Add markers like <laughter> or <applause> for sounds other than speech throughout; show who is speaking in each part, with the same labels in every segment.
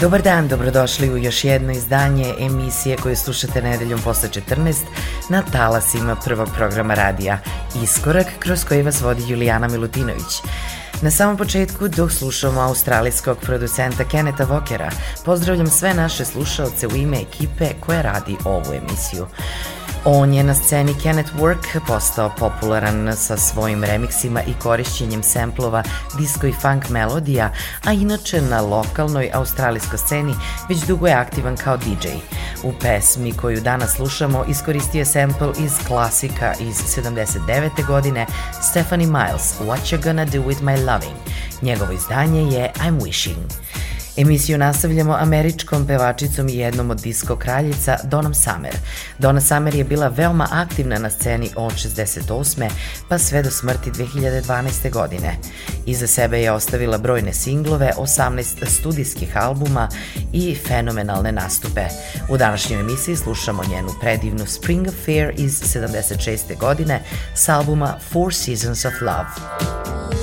Speaker 1: Dobar dan, dobrodošli u još jedno izdanje emisije koju slušate nedeljom posle 14 na talasima prvog programa radija Iskorak kroz koji vas vodi Julijana Milutinović. Na samom početku, dok slušamo australijskog producenta Keneta Vokera, pozdravljam sve naše slušaoce u ime ekipe koja radi ovu emisiju. On je na sceni Kenneth Work postao popularan sa svojim remiksima i korišćenjem semplova disco i funk melodija, a inače na lokalnoj australijskoj sceni već dugo je aktivan kao DJ. U pesmi koju danas slušamo iskoristio je sample iz klasika iz 79. godine Stephanie Miles What You Gonna Do With My Loving. Njegovo izdanje je I'm Wishing. Emisiju nastavljamo američkom pevačicom i jednom od disko kraljica Donom Summer. Donna Summer je bila veoma aktivna na sceni od 68. pa sve do smrti 2012. godine. Iza sebe je ostavila brojne singlove, 18 studijskih albuma i fenomenalne nastupe. U današnjoj emisiji slušamo njenu predivnu Spring Affair iz 76. godine s albuma Four Seasons of Love.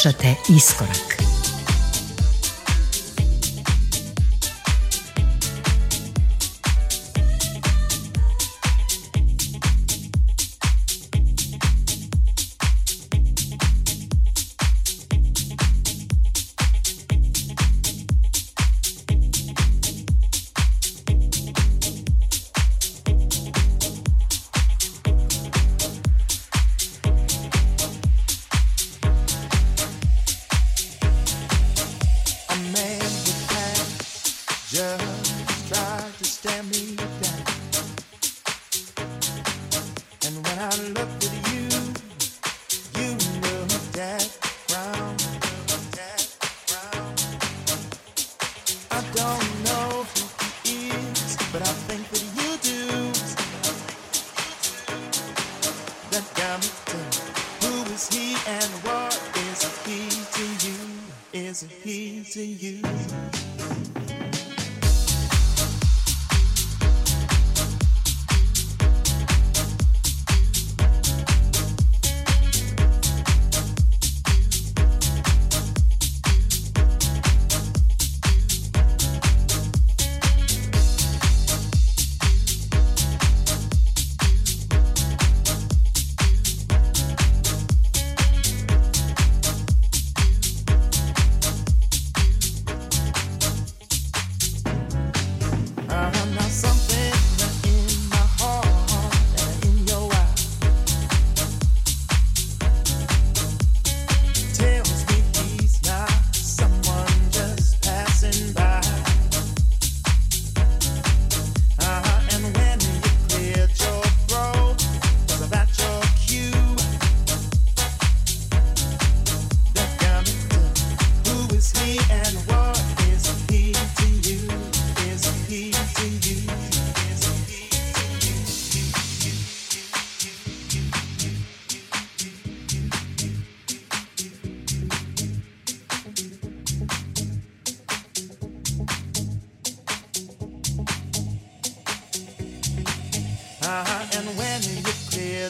Speaker 2: Slušate Iskorak.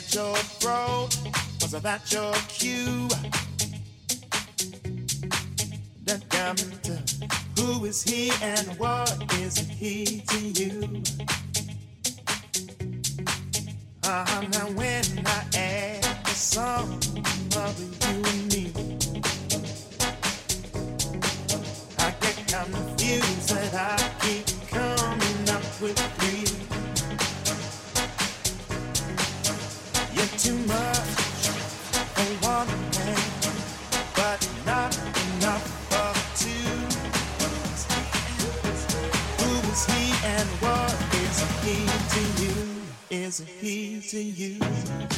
Speaker 2: said you're pro. Was that your cue? That got me who is he and what is he to you? Uh-huh. now when I ask the sum of you and me, I get confused that I. To you.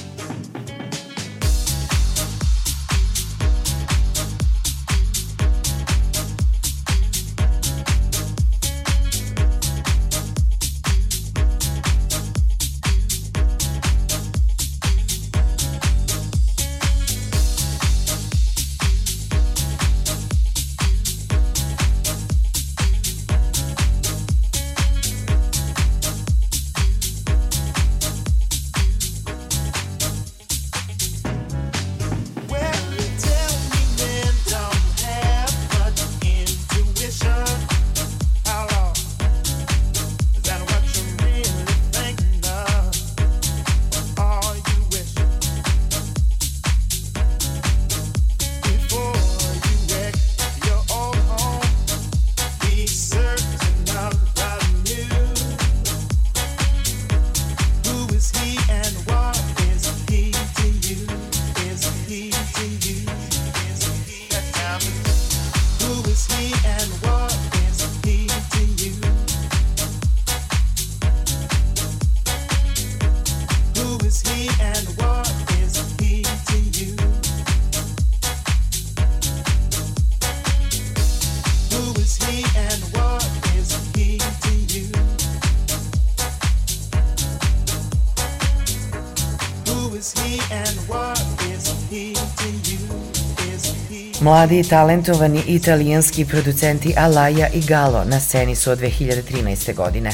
Speaker 1: Mladi i talentovani italijanski producenti Alaja i Galo na sceni su od 2013. godine.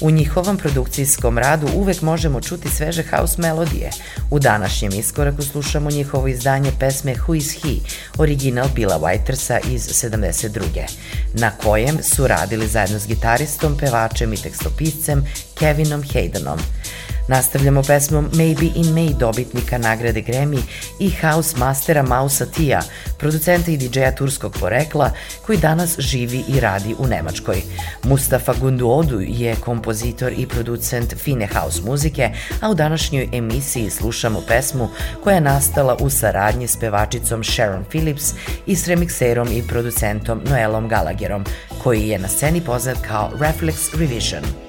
Speaker 3: U njihovom produkcijskom radu uvek možemo čuti sveže house melodije. U današnjem iskoraku slušamo njihovo izdanje pesme Who is He, original Billa Whitersa iz 72. Na kojem su radili zajedno s gitaristom, pevačem i tekstopiscem Kevinom Haydenom – Nastavljamo pesmom Maybe in May dobitnika nagrade Grammy i house mastera Mausa Tija, producenta i DJ-a turskog porekla koji danas živi i radi u Nemačkoj. Mustafa Gunduodu je kompozitor i producent fine house muzike, a u današnjoj emisiji slušamo pesmu koja je nastala u saradnji s pevačicom Sharon Phillips i s remikserom i producentom Noelom Gallagherom, koji je na sceni poznat kao Reflex Revision.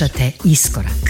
Speaker 4: Slušate Iskorak.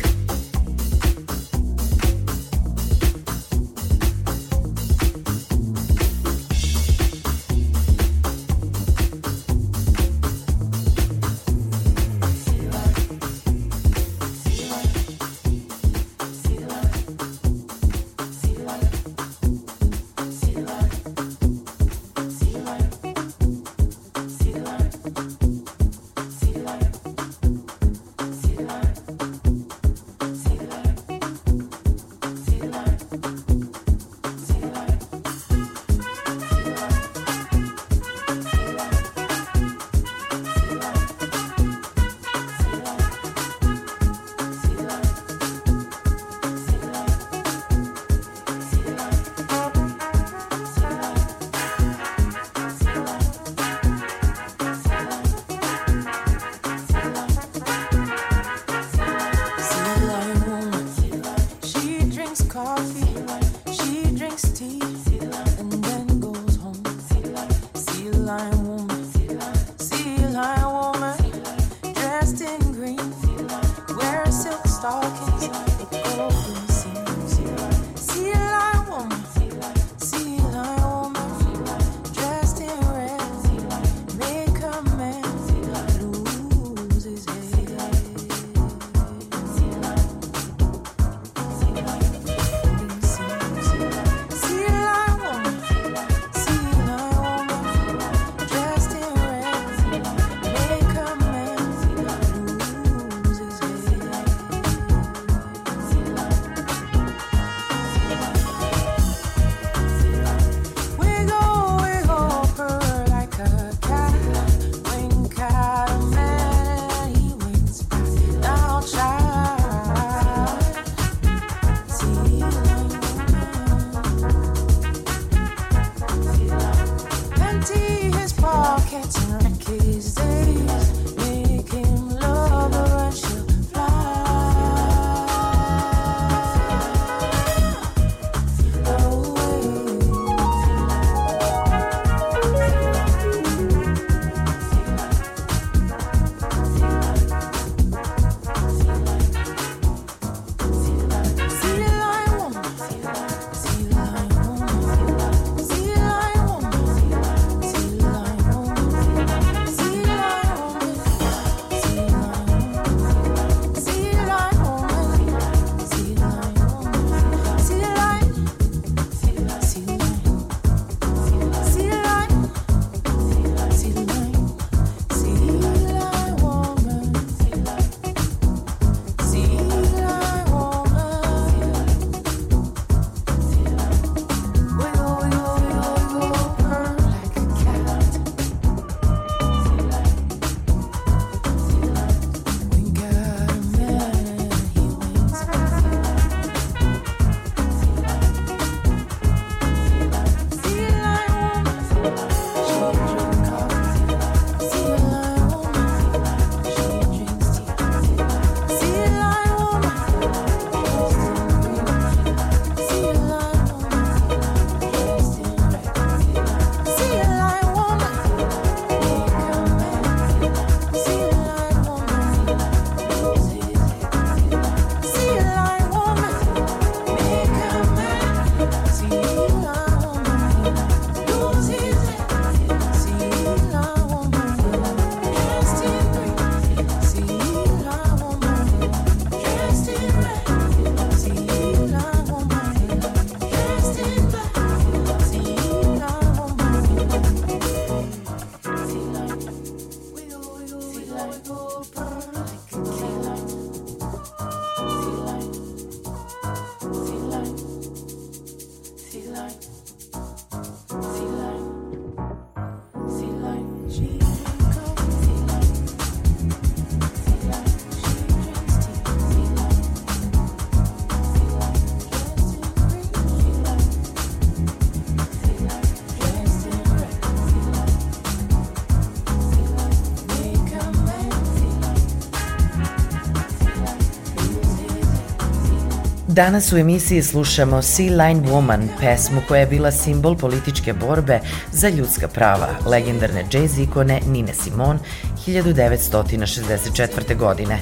Speaker 1: Danas u emisiji slušamo Sea Line Woman, pesmu koja je bila simbol političke borbe za ljudska prava, legendarne jazz ikone Nine Simone 1964. godine.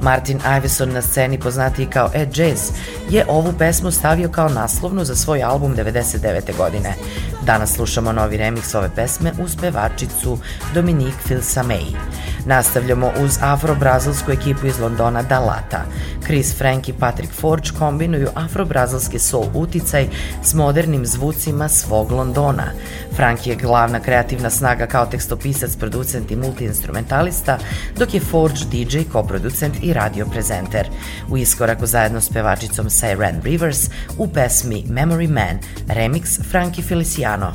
Speaker 1: Martin Iveson na sceni poznatiji kao Ed Jazz je ovu pesmu stavio kao naslovnu za svoj album 99. godine. Danas slušamo novi remix ove pesme uz pevačicu Dominique Filsamei. Nastavljamo uz afro-brazilsku ekipu iz Londona Dalata. Chris Frank i Patrick Forge kombinuju afro-brazilski soul uticaj s modernim zvucima svog Londona. Frank je glavna kreativna snaga kao tekstopisac, producent i multiinstrumentalista, dok je Forge DJ, koproducent i radioprezenter. U iskoraku zajedno s pevačicom Siren Rivers u pesmi Memory Man, remix Frankie Feliciano.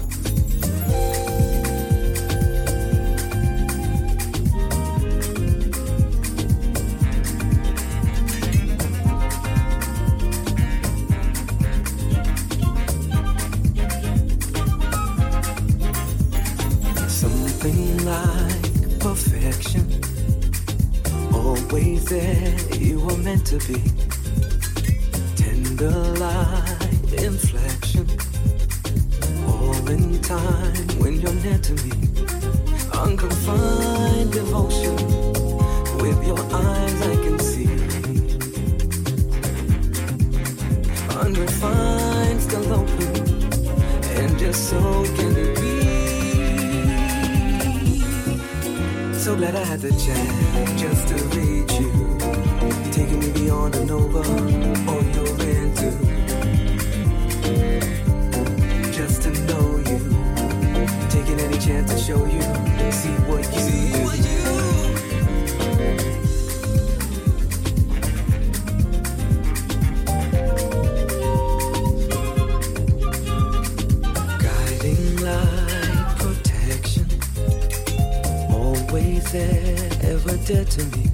Speaker 5: Always there, ever dead to me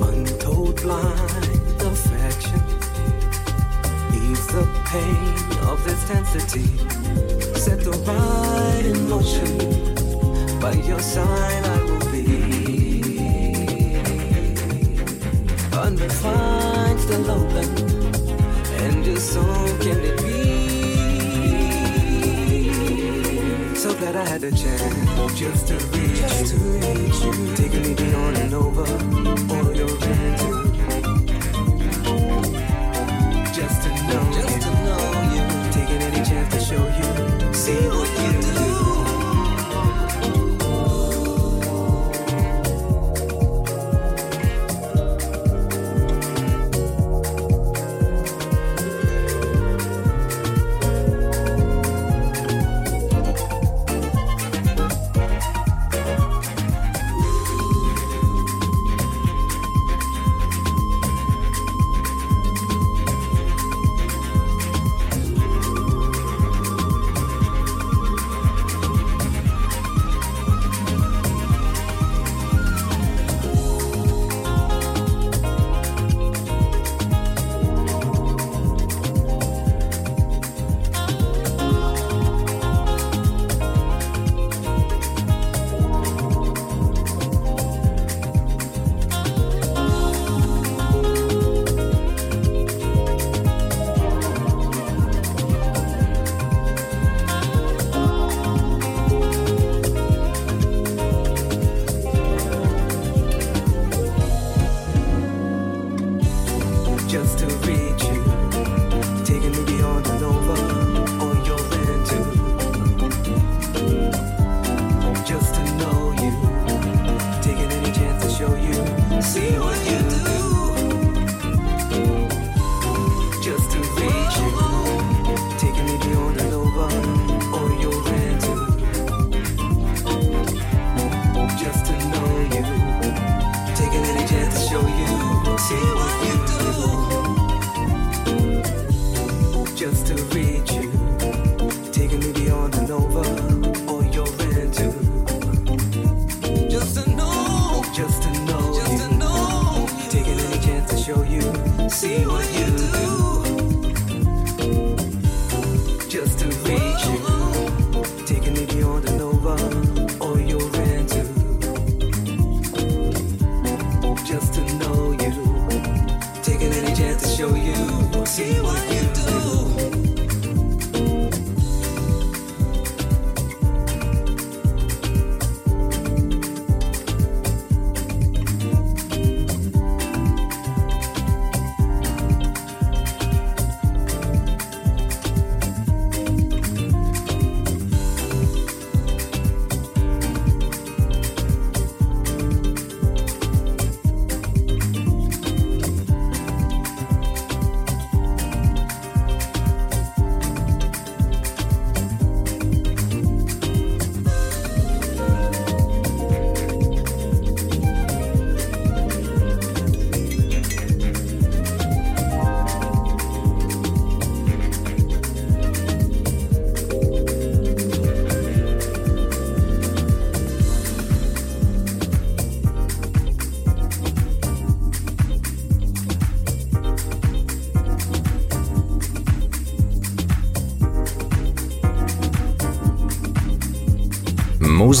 Speaker 5: Untold blind affection ease the pain of this intensity. Set the ride in motion. By your side, I will be. Unrefined, still open, and just so can it be. So glad I had the chance just to reach just you, to reach you. taking me beyond and over all your gratitude.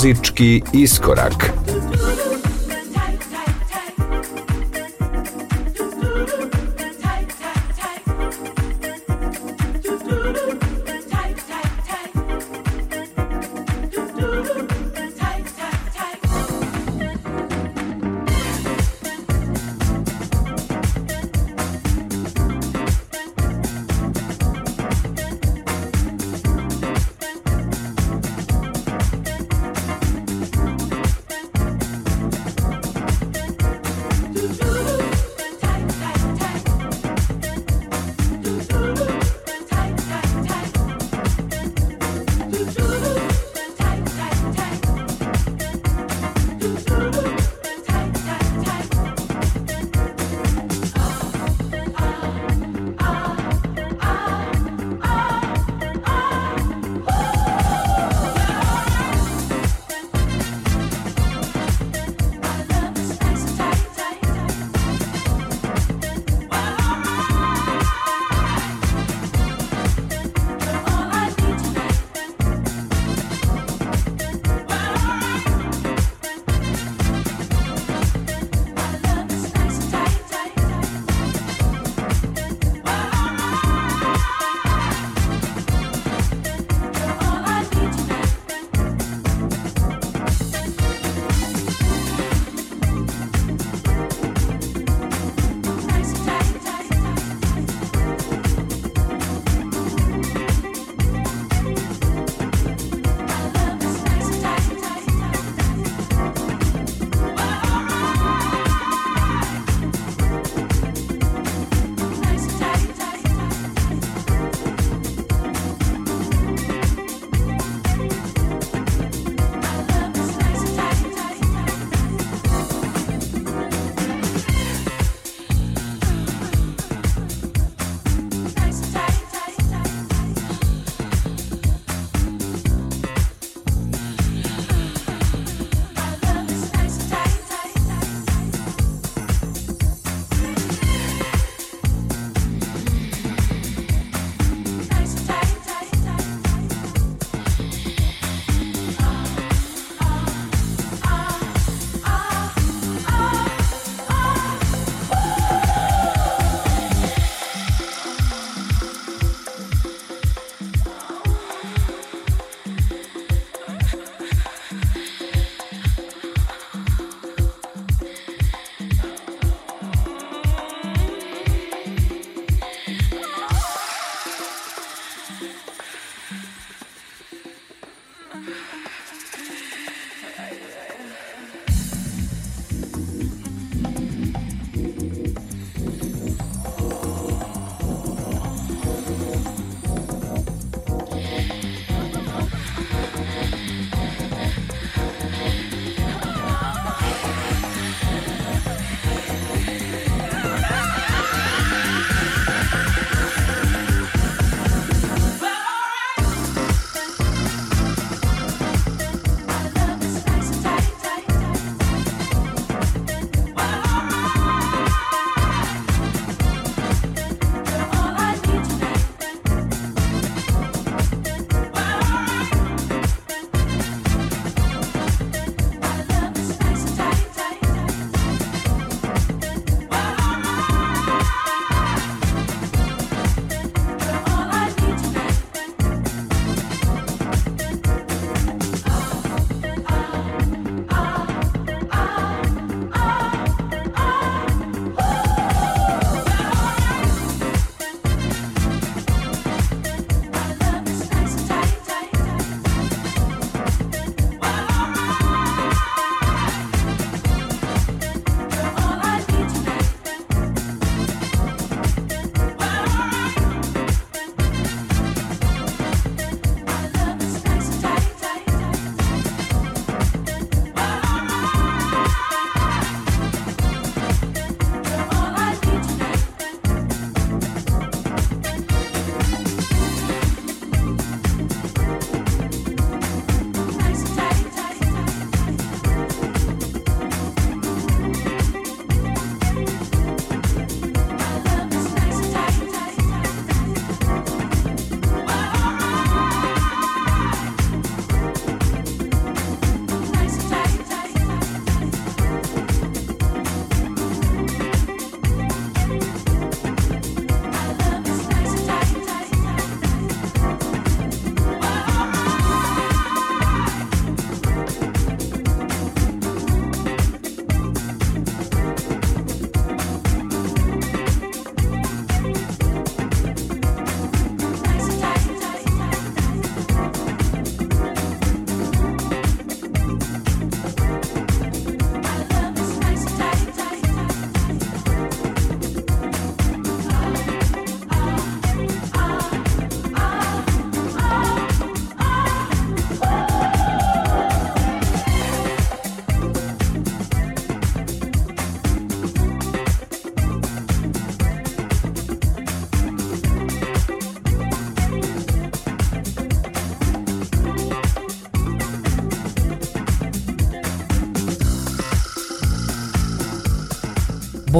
Speaker 6: Muzički iskorak.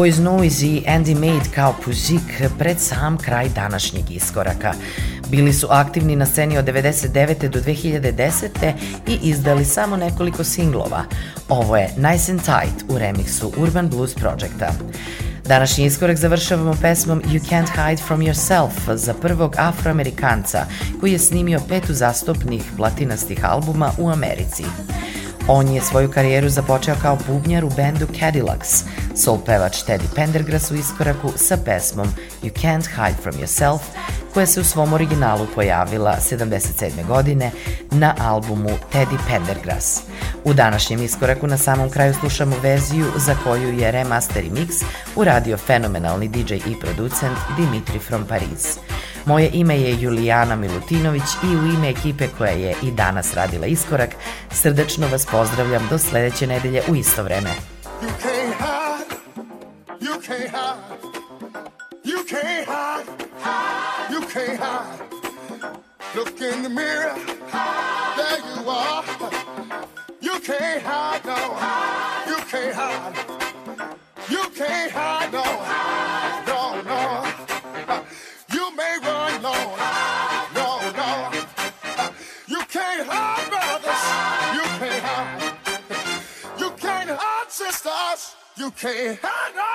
Speaker 1: Boys Noise i Andy Made kao Puzik pred sam kraj današnjeg iskoraka. Bili su aktivni na sceni od 99. do 2010. i izdali samo nekoliko singlova. Ovo je Nice and Tight u remiksu Urban Blues Projecta. Današnji iskorak završavamo pesmom You Can't Hide From Yourself za prvog afroamerikanca koji je snimio pet uzastopnih platinastih albuma u Americi. On je svoju karijeru započeo kao bubnjar u bendu Cadillacs. Soul pevač Teddy Pendergrass u iskoraku sa pesmom You Can't Hide From Yourself, koja se u svom originalu pojavila 77. godine na albumu Teddy Pendergrass. U današnjem iskoraku na samom kraju slušamo verziju za koju je remaster i mix uradio fenomenalni DJ i producent Dimitri from Paris. Moje ime je Julijana Milutinović i u ime ekipe koja je i danas radila iskorak, srdačno vas pozdravljam do sledeće nedelje u isto vreme. You can't <laughs> hide. Look in the mirror, there you are. You can't hide, no, you can't hide, you can't hide, no, no, no. You may run, no, no, no. You can't hide, brothers. You can't hide. You can't hide, sisters. You can't hide, no.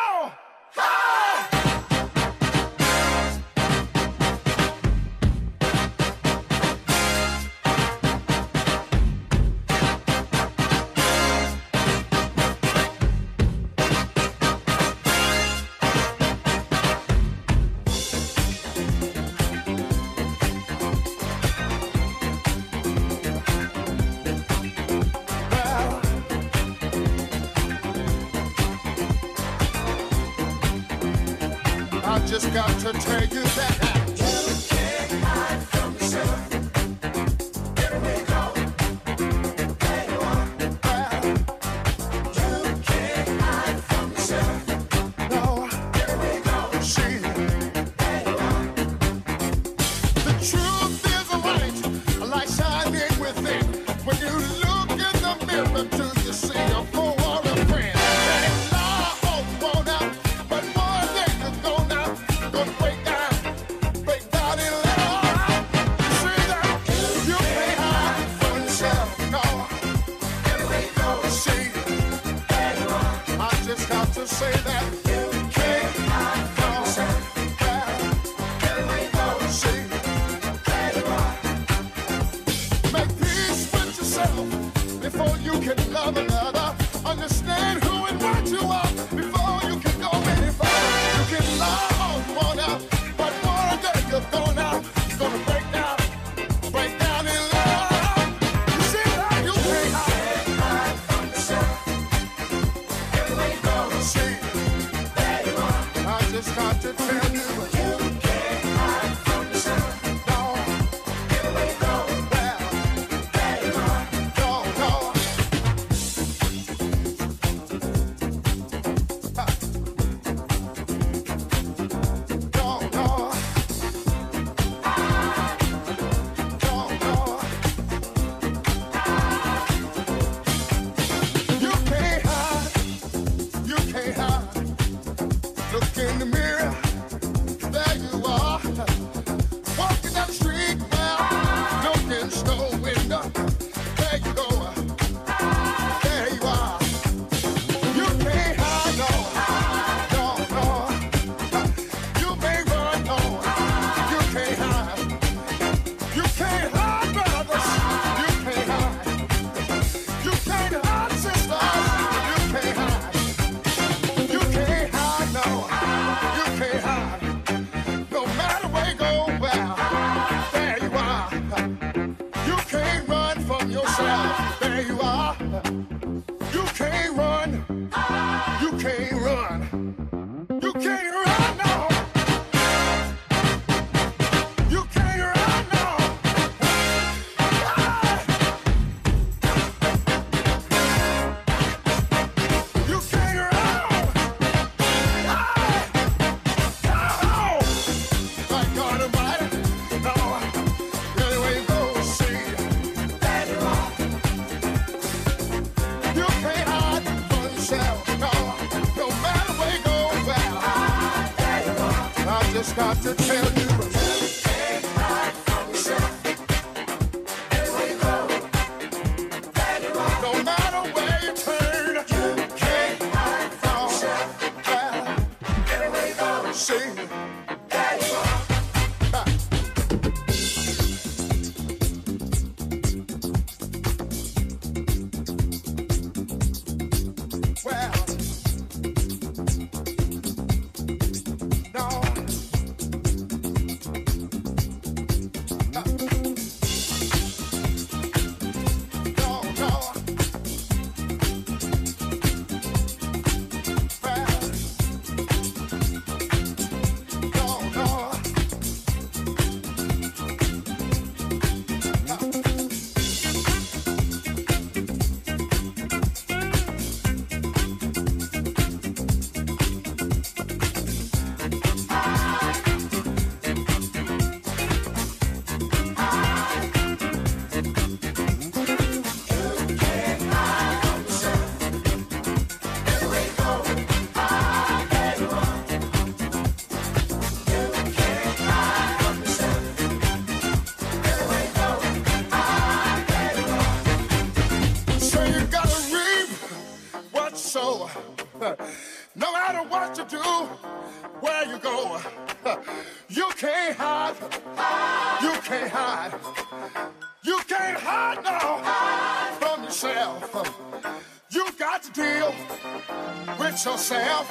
Speaker 1: yourself.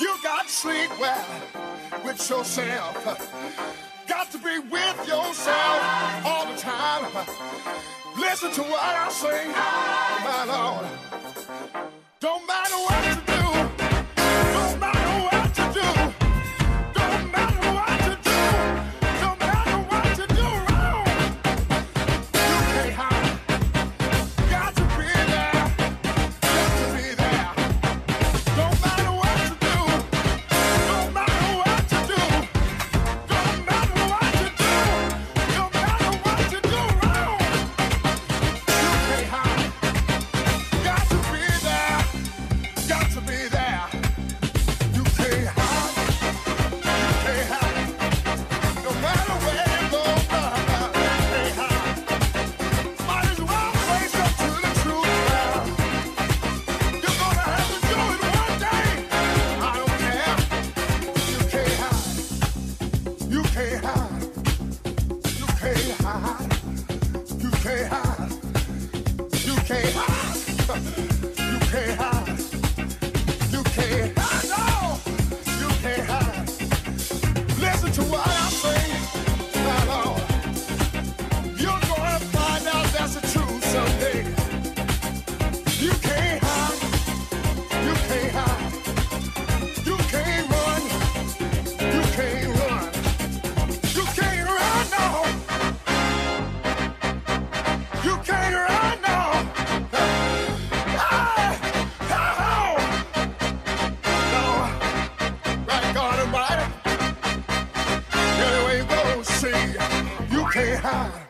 Speaker 1: You got to sleep well with
Speaker 7: yourself. Got to be with yourself all the time. Listen to what I sing, my Lord. Don't matter what you do.